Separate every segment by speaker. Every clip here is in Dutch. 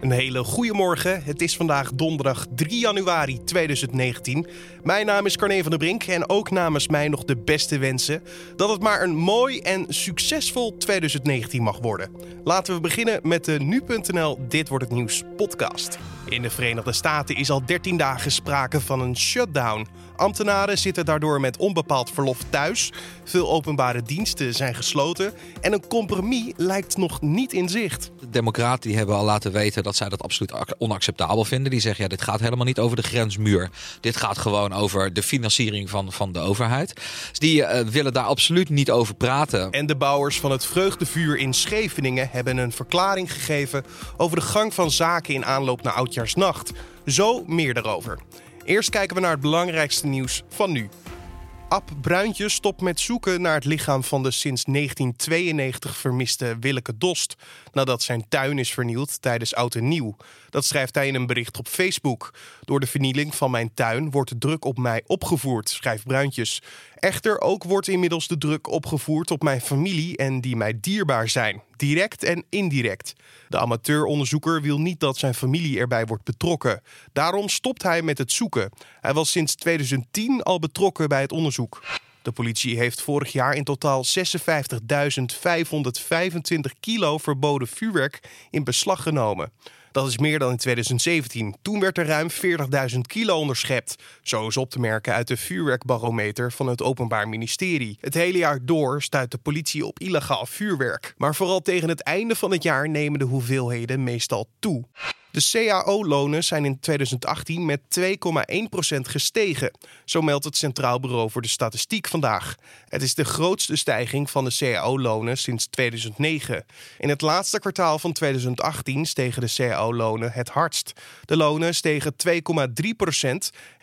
Speaker 1: Een hele goede morgen. Het is vandaag donderdag 3 januari 2019. Mijn naam is Carne van der Brink en ook namens mij nog de beste wensen dat het maar een mooi en succesvol 2019 mag worden. Laten we beginnen met de nu.nl Dit wordt het nieuws podcast. In de Verenigde Staten is al 13 dagen sprake van een shutdown. Ambtenaren zitten daardoor met onbepaald verlof thuis. Veel openbare diensten zijn gesloten en een compromis lijkt nog niet in zicht.
Speaker 2: De Democraten hebben al laten weten dat zij dat absoluut onacceptabel vinden. Die zeggen ja, dit gaat helemaal niet over de grensmuur. Dit gaat gewoon over de financiering van, van de overheid. Dus die uh, willen daar absoluut niet over praten.
Speaker 1: En de bouwers van het Vreugdevuur in Scheveningen hebben een verklaring gegeven over de gang van zaken in aanloop naar Oudjaarsnacht. Zo meer daarover. Eerst kijken we naar het belangrijkste nieuws van nu. Ab Bruintje stopt met zoeken naar het lichaam van de sinds 1992 vermiste Willeke Dost. Nadat zijn tuin is vernield tijdens Oud en Nieuw. Dat schrijft hij in een bericht op Facebook. Door de vernieling van mijn tuin wordt de druk op mij opgevoerd, schrijft Bruintjes. Echter ook wordt inmiddels de druk opgevoerd op mijn familie en die mij dierbaar zijn, direct en indirect. De amateuronderzoeker wil niet dat zijn familie erbij wordt betrokken. Daarom stopt hij met het zoeken. Hij was sinds 2010 al betrokken bij het onderzoek. De politie heeft vorig jaar in totaal 56.525 kilo verboden vuurwerk in beslag genomen. Dat is meer dan in 2017. Toen werd er ruim 40.000 kilo onderschept. Zo is op te merken uit de vuurwerkbarometer van het Openbaar Ministerie. Het hele jaar door stuit de politie op illegaal vuurwerk. Maar vooral tegen het einde van het jaar nemen de hoeveelheden meestal toe. De CAO-lonen zijn in 2018 met 2,1% gestegen. Zo meldt het Centraal Bureau voor de Statistiek vandaag. Het is de grootste stijging van de CAO-lonen sinds 2009. In het laatste kwartaal van 2018 stegen de CAO-lonen het hardst. De lonen stegen 2,3%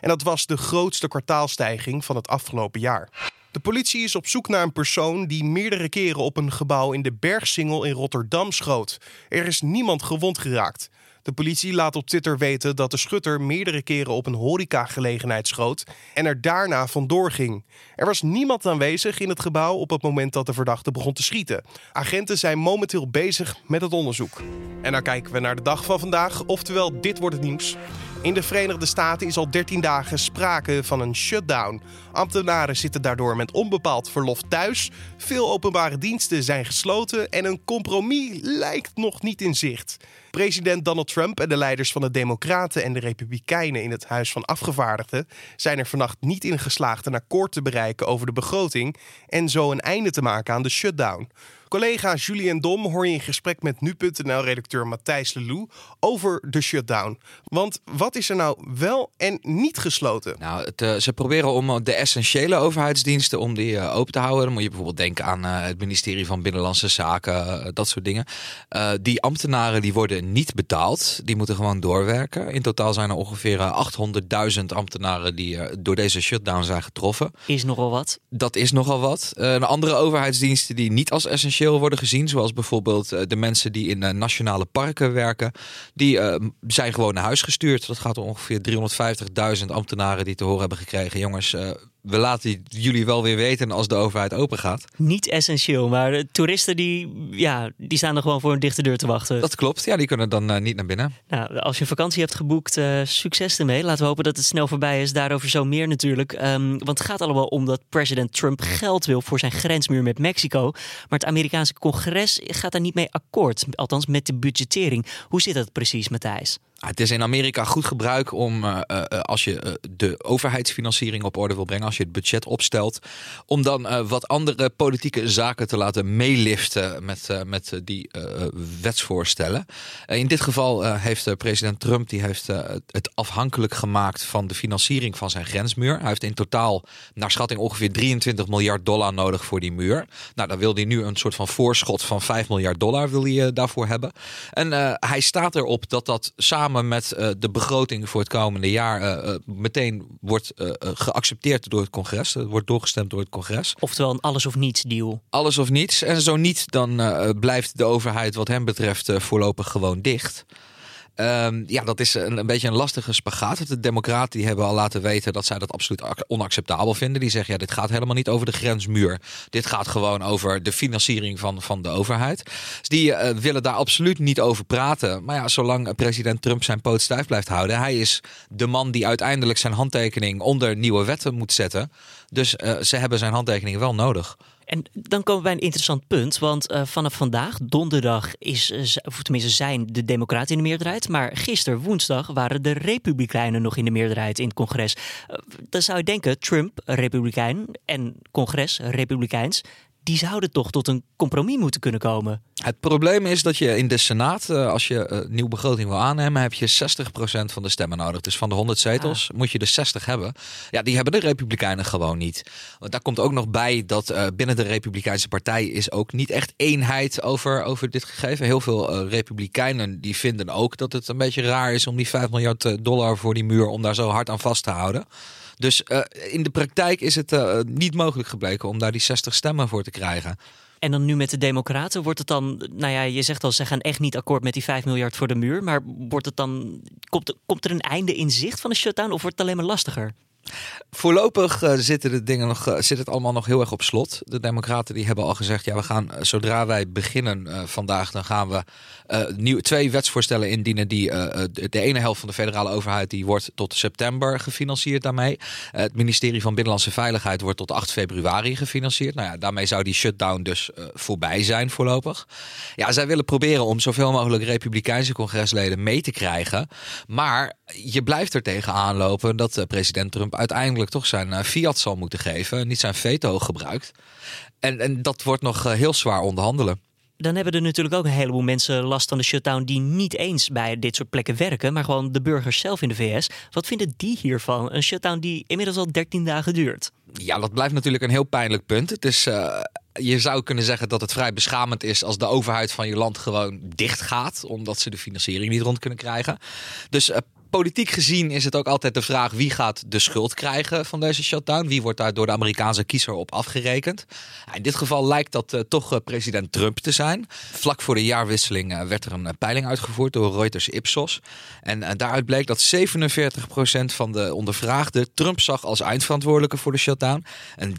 Speaker 1: en dat was de grootste kwartaalstijging van het afgelopen jaar. De politie is op zoek naar een persoon die meerdere keren op een gebouw in de Bergsingel in Rotterdam schoot. Er is niemand gewond geraakt. De politie laat op Twitter weten dat de schutter meerdere keren op een horecagelegenheid schoot en er daarna vandoor ging. Er was niemand aanwezig in het gebouw op het moment dat de verdachte begon te schieten. Agenten zijn momenteel bezig met het onderzoek. En dan kijken we naar de dag van vandaag, oftewel dit wordt het nieuws. In de Verenigde Staten is al 13 dagen sprake van een shutdown. Ambtenaren zitten daardoor met onbepaald verlof thuis. Veel openbare diensten zijn gesloten en een compromis lijkt nog niet in zicht. President Donald Trump en de leiders van de Democraten en de Republikeinen in het Huis van Afgevaardigden zijn er vannacht niet in geslaagd een akkoord te bereiken over de begroting en zo een einde te maken aan de shutdown. Collega Julien Dom hoor je in gesprek met nu.nl-redacteur Matthijs Lelou over de shutdown. Want wat is er nou wel en niet gesloten?
Speaker 2: Nou, het, uh, ze proberen om de essentiële overheidsdiensten om die uh, open te houden. Dan moet je bijvoorbeeld denken aan uh, het ministerie van Binnenlandse Zaken, dat soort dingen. die ambtenaren die worden niet betaald, die moeten gewoon doorwerken. In totaal zijn er ongeveer 800.000 ambtenaren die door deze shutdown zijn getroffen.
Speaker 3: Is nogal wat.
Speaker 2: Dat is nogal wat. een andere overheidsdiensten die niet als essentieel worden gezien. Zoals bijvoorbeeld eh, de mensen die in eh, nationale parken werken. Die eh, zijn gewoon naar huis gestuurd. Dat gaat om ongeveer 350.000 ambtenaren die te horen hebben gekregen. Jongens, we laten jullie wel weer weten als de overheid open gaat.
Speaker 3: Niet essentieel, maar de toeristen die, ja, die staan er gewoon voor een dichte deur te wachten.
Speaker 2: Dat klopt, ja, die kunnen dan niet naar binnen.
Speaker 3: Nou, als je een vakantie hebt geboekt, succes ermee. Laten we hopen dat het snel voorbij is. Daarover zo meer natuurlijk. Um, want het gaat allemaal om dat president Trump geld wil voor zijn grensmuur met Mexico. Maar het Amerikaanse congres gaat daar niet mee akkoord. Althans, met de budgettering. Hoe zit dat precies, Matthijs?
Speaker 2: Ah, het is in Amerika goed gebruik om, uh, uh, als je de overheidsfinanciering op orde wil brengen, als je het budget opstelt, om dan wat andere politieke zaken te laten meeliften met, met die wetsvoorstellen. in dit geval heeft president Trump die heeft, het afhankelijk gemaakt van de financiering van zijn grensmuur. Hij heeft in totaal naar schatting ongeveer 23 miljard dollar nodig voor die muur. Nou, dan wil hij nu een soort van voorschot van 5 miljard dollar wil hij, daarvoor hebben. En hij staat erop dat dat samen samen met uh, de begroting voor het komende jaar uh, meteen wordt geaccepteerd door het congres. Het wordt doorgestemd door het congres.
Speaker 3: Oftewel een alles of niets deal.
Speaker 2: Alles of niets. En zo niet, dan blijft de overheid wat hem betreft voorlopig gewoon dicht. Ehm, ja, dat is een, een beetje een lastige spagaat. De democraten die hebben al laten weten dat zij dat absoluut onacceptabel vinden. Die zeggen, ja, dit gaat helemaal niet over de grensmuur. Dit gaat gewoon over de financiering van, van de overheid. Dus die uh, willen daar absoluut niet over praten. Maar ja, zolang president Trump zijn poot stijf blijft houden. Hij is de man die uiteindelijk zijn handtekening onder nieuwe wetten moet zetten. Dus uh, ze hebben zijn handtekening wel nodig.
Speaker 3: En dan komen we bij een interessant punt. Want uh, vanaf vandaag, donderdag, is, of tenminste zijn de Democraten in de meerderheid. Maar gisteren, woensdag, waren de Republikeinen nog in de meerderheid in het congres. Uh, dan zou je denken, Trump, Republikein en congres, Republikeins die zouden toch tot een compromis moeten kunnen komen.
Speaker 2: Het probleem is dat je in de Senaat, eh, als je een nieuwe begroting wil aannemen, heb je 60% van de stemmen nodig. Dus van de 100 zetels moet je de 60 hebben. Ja, die hebben de Republikeinen gewoon niet. Want daar komt ook nog bij dat uh, binnen de Republikeinse partij is ook niet echt eenheid over, over dit gegeven. Heel veel uh, Republikeinen die vinden ook dat het een beetje raar is om die 5 miljard dollar voor die muur, om daar zo hard aan vast te houden. Dus uh, in de praktijk is het niet mogelijk gebleken om daar die 60 stemmen voor te krijgen.
Speaker 3: En dan nu met de Democraten wordt het dan, nou ja, je zegt al, ze gaan echt niet akkoord met die 5 miljard voor de muur. Maar wordt het dan, komt, komt er een einde in zicht van de shutdown of wordt het alleen maar lastiger?
Speaker 2: Voorlopig uh, zitten de dingen nog, uh, zit het allemaal nog heel erg op slot. De Democraten die hebben al gezegd: ja, we gaan uh, zodra wij beginnen vandaag, dan gaan we twee wetsvoorstellen indienen. Die de, de, ene helft van de federale overheid die wordt tot september gefinancierd daarmee. het ministerie van Binnenlandse Veiligheid wordt tot 8 februari gefinancierd. Nou ja, daarmee zou die shutdown dus voorbij zijn voorlopig. Ja, zij willen proberen om zoveel mogelijk Republikeinse congresleden mee te krijgen. Maar je blijft er tegenaan lopen dat president Trump uiteindelijk toch zijn uh, fiat zal moeten geven. Niet zijn veto gebruikt. En, en dat wordt nog uh, heel zwaar onderhandelen.
Speaker 3: Dan hebben er natuurlijk ook een heleboel mensen last van de shutdown die niet eens bij dit soort plekken werken, maar gewoon de burgers zelf in de VS. Wat vinden die hiervan? Een shutdown die inmiddels al 13 dagen duurt.
Speaker 2: Ja, dat blijft natuurlijk een heel pijnlijk punt. Het is. Uh je zou kunnen zeggen dat het vrij beschamend is als de overheid van je land gewoon dicht gaat, omdat ze de financiering niet rond kunnen krijgen. Dus uh, politiek gezien is het ook altijd de vraag wie gaat de schuld krijgen van deze shutdown. Wie wordt daar door de Amerikaanse kiezer op afgerekend? In dit geval lijkt dat uh, toch uh, president Trump te zijn. Vlak voor de jaarwisseling uh, werd er een peiling uitgevoerd door Reuters Ipsos. En daaruit bleek dat 47% van de ondervraagden Trump zag als eindverantwoordelijke voor de shutdown. En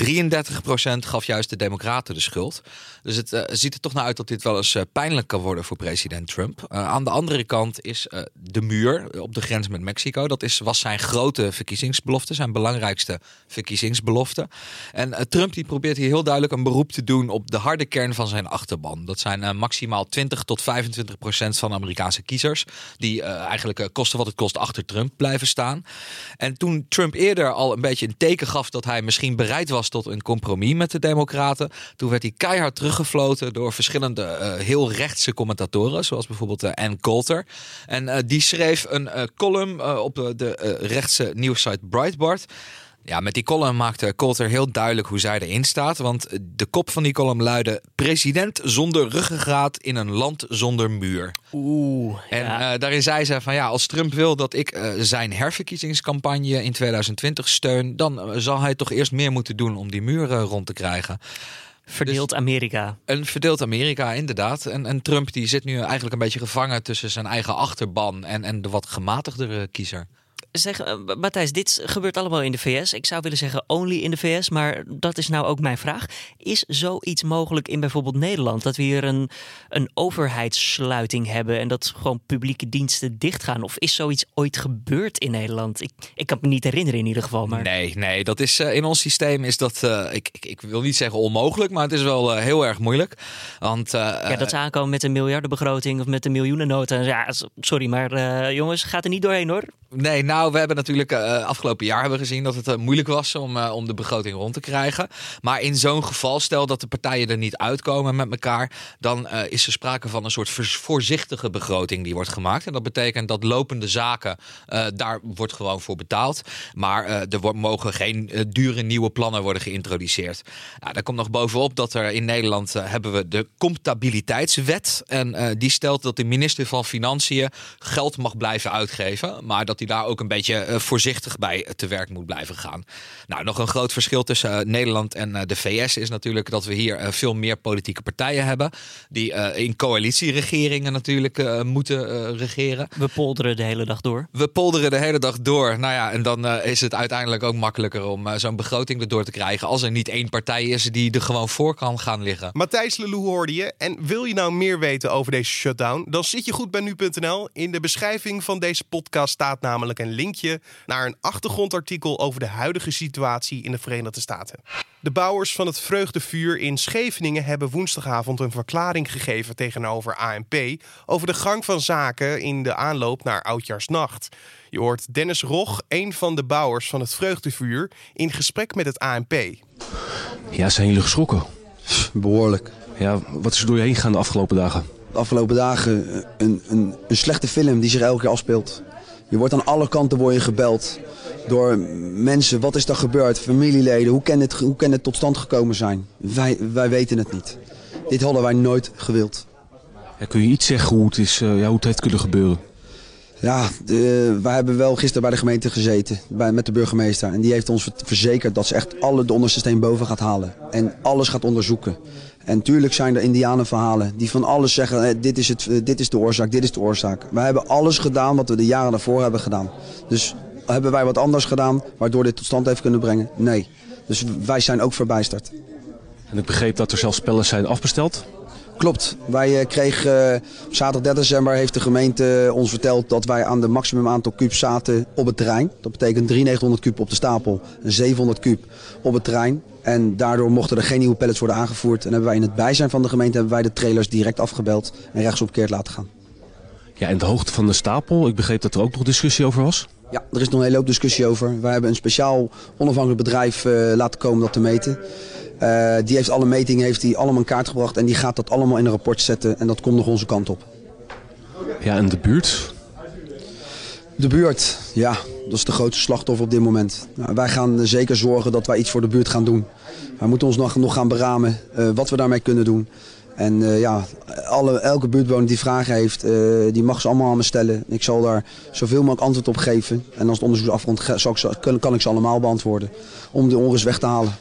Speaker 2: 33% gaf juist de Democraten de schuld. Dus het ziet er toch naar uit dat dit wel eens pijnlijk kan worden voor president Trump. aan de andere kant is de muur op de met Mexico. Dat is, was zijn grote verkiezingsbelofte, zijn belangrijkste verkiezingsbelofte. En uh, Trump die probeert hier heel duidelijk een beroep te doen op de harde kern van zijn achterban. Dat zijn uh, maximaal 20 tot 25 procent van Amerikaanse kiezers. Die uh, eigenlijk kosten wat het kost achter Trump blijven staan. En toen Trump eerder al een beetje een teken gaf dat hij misschien bereid was tot een compromis met de Democraten. Toen werd hij keihard teruggefloten door verschillende heel rechtse commentatoren. Zoals bijvoorbeeld Ann Coulter. En die schreef een column uh, op de, de uh, rechtse nieuwssite Breitbart. Ja, met die column maakte Coulter heel duidelijk hoe zij erin staat. Want de kop van die column luidde... President zonder ruggengraat in een land zonder muur.
Speaker 3: Oeh,
Speaker 2: En ja. uh, daarin zei ze van ja, als Trump wil dat ik uh, zijn herverkiezingscampagne in 2020 steun... dan zal hij toch eerst meer moeten doen om die muren rond te krijgen.
Speaker 3: Verdeeld dus Amerika.
Speaker 2: Een verdeeld Amerika, inderdaad. En, en Trump die zit nu eigenlijk een beetje gevangen tussen zijn eigen achterban en, en de wat gematigdere kiezer.
Speaker 3: Zeg, uh, Matthijs, dit gebeurt allemaal in de VS. Ik zou willen zeggen only in de VS, maar dat is nou ook mijn vraag. Is zoiets mogelijk in bijvoorbeeld Nederland? Dat we hier een, een overheidssluiting hebben en dat gewoon publieke diensten dichtgaan? Of is zoiets ooit gebeurd in Nederland? Ik, ik kan me niet herinneren in ieder geval. Maar...
Speaker 2: Nee, nee, dat is uh, in ons systeem is dat, uh, ik, ik, ik, wil niet zeggen onmogelijk, maar het is wel heel erg moeilijk. Want,
Speaker 3: ja, dat ze aankomen met een miljardenbegroting of met een miljoenennota. Ja, sorry, maar jongens, gaat er niet doorheen hoor.
Speaker 2: Nee, nou, we hebben natuurlijk uh, afgelopen jaar hebben gezien dat het uh, moeilijk was om, uh, om de begroting rond te krijgen. Maar in zo'n geval, stel dat de partijen er niet uitkomen met elkaar, dan is er sprake van een soort voorzichtige begroting die wordt gemaakt. En dat betekent dat lopende zaken, daar wordt gewoon voor betaald. Maar er mogen geen dure nieuwe plannen worden geïntroduceerd. Nou, daar komt nog bovenop dat er in Nederland hebben we de comptabiliteitswet. En die stelt dat de minister van Financiën geld mag blijven uitgeven. Maar dat hij daar ook een een beetje eh, voorzichtig bij te werk moet blijven gaan. Nou, nog een groot verschil tussen eh, Nederland en de VS is natuurlijk dat we hier veel meer politieke partijen hebben. Die in coalitieregeringen natuurlijk moeten regeren.
Speaker 3: We polderen de hele dag door.
Speaker 2: We polderen de hele dag door. Nou ja, en dan is het uiteindelijk ook makkelijker om zo'n begroting erdoor te krijgen. Als er niet één partij is die er gewoon voor kan gaan liggen.
Speaker 1: Matthijs Lelou hoorde je. En wil je nou meer weten over deze shutdown? Dan zit je goed bij nu.nl. In de beschrijving van deze podcast staat namelijk een linkje naar een achtergrondartikel over de huidige situatie in de Verenigde Staten. De bouwers van het Vreugdevuur in Scheveningen hebben woensdagavond een verklaring gegeven tegenover ANP over de gang van zaken in de aanloop naar Oudjaarsnacht. Je hoort Dennis Rog, een van de bouwers van het Vreugdevuur, in gesprek met het ANP.
Speaker 4: Ja, zijn jullie geschrokken?
Speaker 5: Behoorlijk.
Speaker 4: Ja, wat is er door je heen gegaan de afgelopen dagen?
Speaker 5: De afgelopen dagen een, een, een slechte film die zich elke keer afspeelt. Je wordt aan alle kanten word je gebeld door mensen. Wat is er gebeurd? Familieleden. Hoe kan het, hoe kan het tot stand gekomen zijn? Wij, wij weten het niet. Dit hadden wij nooit gewild.
Speaker 4: Ja, kun je iets zeggen hoe het, is, uh, ja, hoe het heeft kunnen gebeuren?
Speaker 5: Ja, de, wij hebben wel gisteren bij de gemeente gezeten, bij, met de burgemeester. En die heeft ons verzekerd dat ze echt alle de onderste steen boven gaat halen. En alles gaat onderzoeken. En tuurlijk zijn er indianenverhalen die van alles zeggen, eh, dit, is het, eh, dit is de oorzaak, dit is de oorzaak. Wij hebben alles gedaan wat we de jaren daarvoor hebben gedaan. Dus hebben wij wat anders gedaan waardoor dit tot stand heeft kunnen brengen? Nee. Dus wij zijn ook verbijsterd.
Speaker 4: En ik begreep dat er zelfs spellen zijn afbesteld?
Speaker 5: Klopt. Wij eh, kregen op zaterdag 30 december heeft de gemeente ons verteld dat wij aan de maximum aantal kubus zaten op het terrein. Dat betekent 3900 kub op de stapel en 700 kub op het terrein. En daardoor mochten er geen nieuwe pallets worden aangevoerd. En hebben wij in het bijzijn van de gemeente hebben wij de trailers direct afgebeld en rechtsomkeerd laten gaan.
Speaker 4: Ja, en de hoogte van de stapel, ik begreep dat er ook nog discussie over was.
Speaker 5: Ja, er is nog een hele hoop discussie over. Wij hebben een speciaal onafhankelijk bedrijf uh, laten komen dat te meten. Uh, die heeft alle metingen heeft die allemaal in kaart gebracht en die gaat dat allemaal in een rapport zetten en dat komt nog onze kant op.
Speaker 4: Ja, en de buurt?
Speaker 5: De buurt, ja, dat is de grootste slachtoffer op dit moment. Nou, wij gaan zeker zorgen dat wij iets voor de buurt gaan doen. Wij moeten ons nog, nog gaan beramen uh, wat we daarmee kunnen doen. En uh, ja, alle, elke buurtbewoner die vragen heeft, uh, die mag ze allemaal aan me stellen. Ik zal daar zoveel mogelijk antwoord op geven. En als het onderzoek afrondt, kan, kan ik ze allemaal beantwoorden. Om de onrust weg te halen.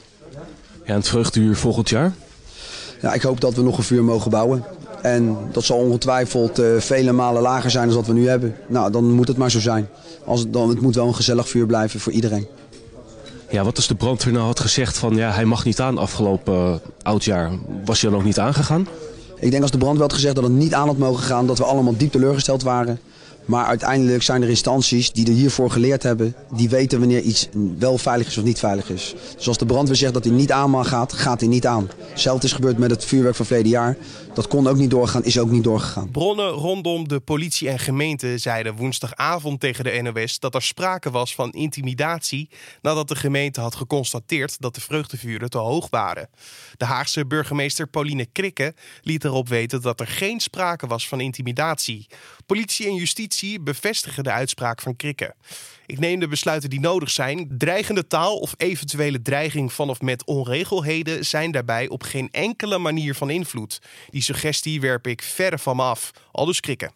Speaker 4: Ja, en het vreugdeuur volgend jaar?
Speaker 5: Ja, ik hoop dat we nog een vuur mogen bouwen. En dat zal ongetwijfeld uh, vele malen lager zijn dan wat we nu hebben. Nou, dan moet het maar zo zijn. Als het, dan, het moet wel een gezellig vuur blijven voor iedereen.
Speaker 4: Ja, wat als de brandweer nou had gezegd van ja, hij mag niet aan afgelopen uh, oudjaar. Was hij dan ook niet aangegaan?
Speaker 5: Ik denk als de brandweer had gezegd dat het niet aan had mogen gaan, dat we allemaal diep teleurgesteld waren. Maar uiteindelijk zijn er instanties die er hiervoor geleerd hebben, die weten wanneer iets wel veilig is of niet veilig is. Dus als de brandweer zegt dat hij niet aan mag gaat, gaat hij niet aan. Hetzelfde is gebeurd met het vuurwerk van verleden jaar. Dat kon ook niet doorgaan, is ook niet doorgegaan.
Speaker 1: Bronnen rondom de politie en gemeente zeiden woensdagavond tegen de NOS dat er sprake was van intimidatie nadat de gemeente had geconstateerd dat de vreugdevuren te hoog waren. De Haagse burgemeester Pauline Krikke liet erop weten dat er geen sprake was van intimidatie. Politie en justitie bevestigen de uitspraak van Krikke. Ik neem de besluiten die nodig zijn. Dreigende taal of eventuele dreiging van of met onregelheden zijn daarbij op geen enkele manier van invloed. Die suggestie werp ik verre van me af. Al dus krikken.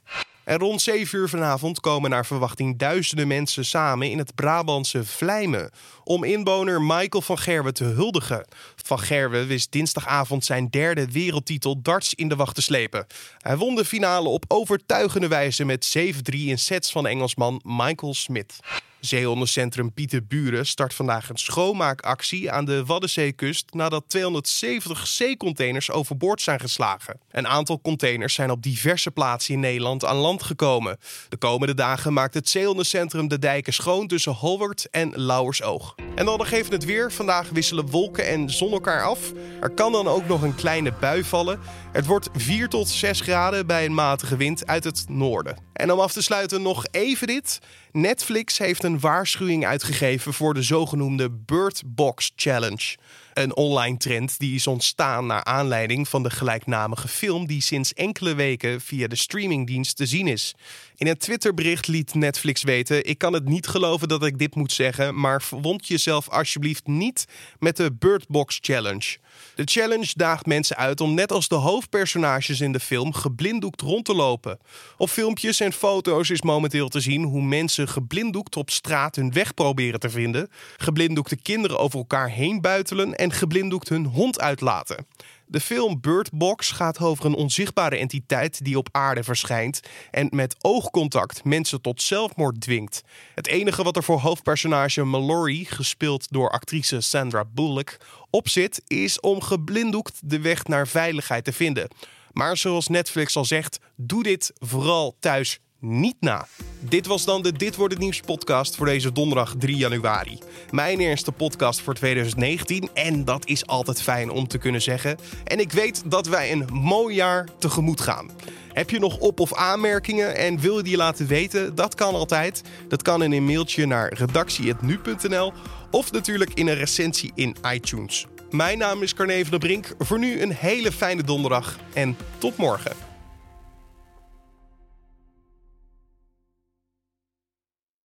Speaker 1: En rond 7 uur vanavond komen naar verwachting duizenden mensen samen in het Brabantse Vlijmen om inwoner Michael van Gerwen te huldigen. Van Gerwen wist dinsdagavond zijn derde wereldtitel darts in de wacht te slepen. Hij won de finale op overtuigende wijze met 7-3 in sets van Engelsman Michael Smith. Zeehondencentrum Pieter Buren start vandaag een schoonmaakactie aan de Waddenzeekust nadat 270 zeecontainers overboord zijn geslagen. Een aantal containers zijn op diverse plaatsen in Nederland aan land gekomen. De komende dagen maakt het Zeehondencentrum de dijken schoon tussen Holwert en Lauwersoog. En dan nog even het weer. Vandaag wisselen wolken en zon elkaar af. Er kan dan ook nog een kleine bui vallen. Het wordt 4 tot 6 graden bij een matige wind uit het noorden. En om af te sluiten nog even dit. Netflix heeft een waarschuwing uitgegeven voor de zogenoemde Bird Box Challenge. Een online trend die is ontstaan naar aanleiding van de gelijknamige film die sinds enkele weken via de streamingdienst te zien is. In een Twitterbericht liet Netflix weten: Ik kan het niet geloven dat ik dit moet zeggen, maar verwond jezelf alsjeblieft niet met de Bird Box Challenge. De challenge daagt mensen uit om net als de hoofdpersonages in de film geblinddoekt rond te lopen. Op filmpjes en foto's is momenteel te zien hoe mensen geblinddoekt op straat hun weg proberen te vinden, geblinddoekte kinderen over elkaar heen buitelen geblinddoekt hun hond uitlaten. De film Bird Box gaat over een onzichtbare entiteit die op aarde verschijnt en met oogcontact mensen tot zelfmoord dwingt. Het enige wat er voor hoofdpersonage Mallory, gespeeld door actrice Sandra Bullock, op zit, is om geblinddoekt de weg naar veiligheid te vinden. Maar zoals Netflix al zegt, doe dit vooral thuis niet na. Dit was dan de Dit wordt het nieuws podcast voor deze donderdag 3 januari. Mijn eerste podcast voor 2019 en dat is altijd fijn om te kunnen zeggen. En ik weet dat wij een mooi jaar tegemoet gaan. Heb je nog op- of aanmerkingen en wil je die laten weten? Dat kan altijd. Dat kan in een mailtje naar redactie.nu.nl of natuurlijk in een recensie in iTunes. Mijn naam is Carne van der Brink. Voor nu een hele fijne donderdag en tot morgen.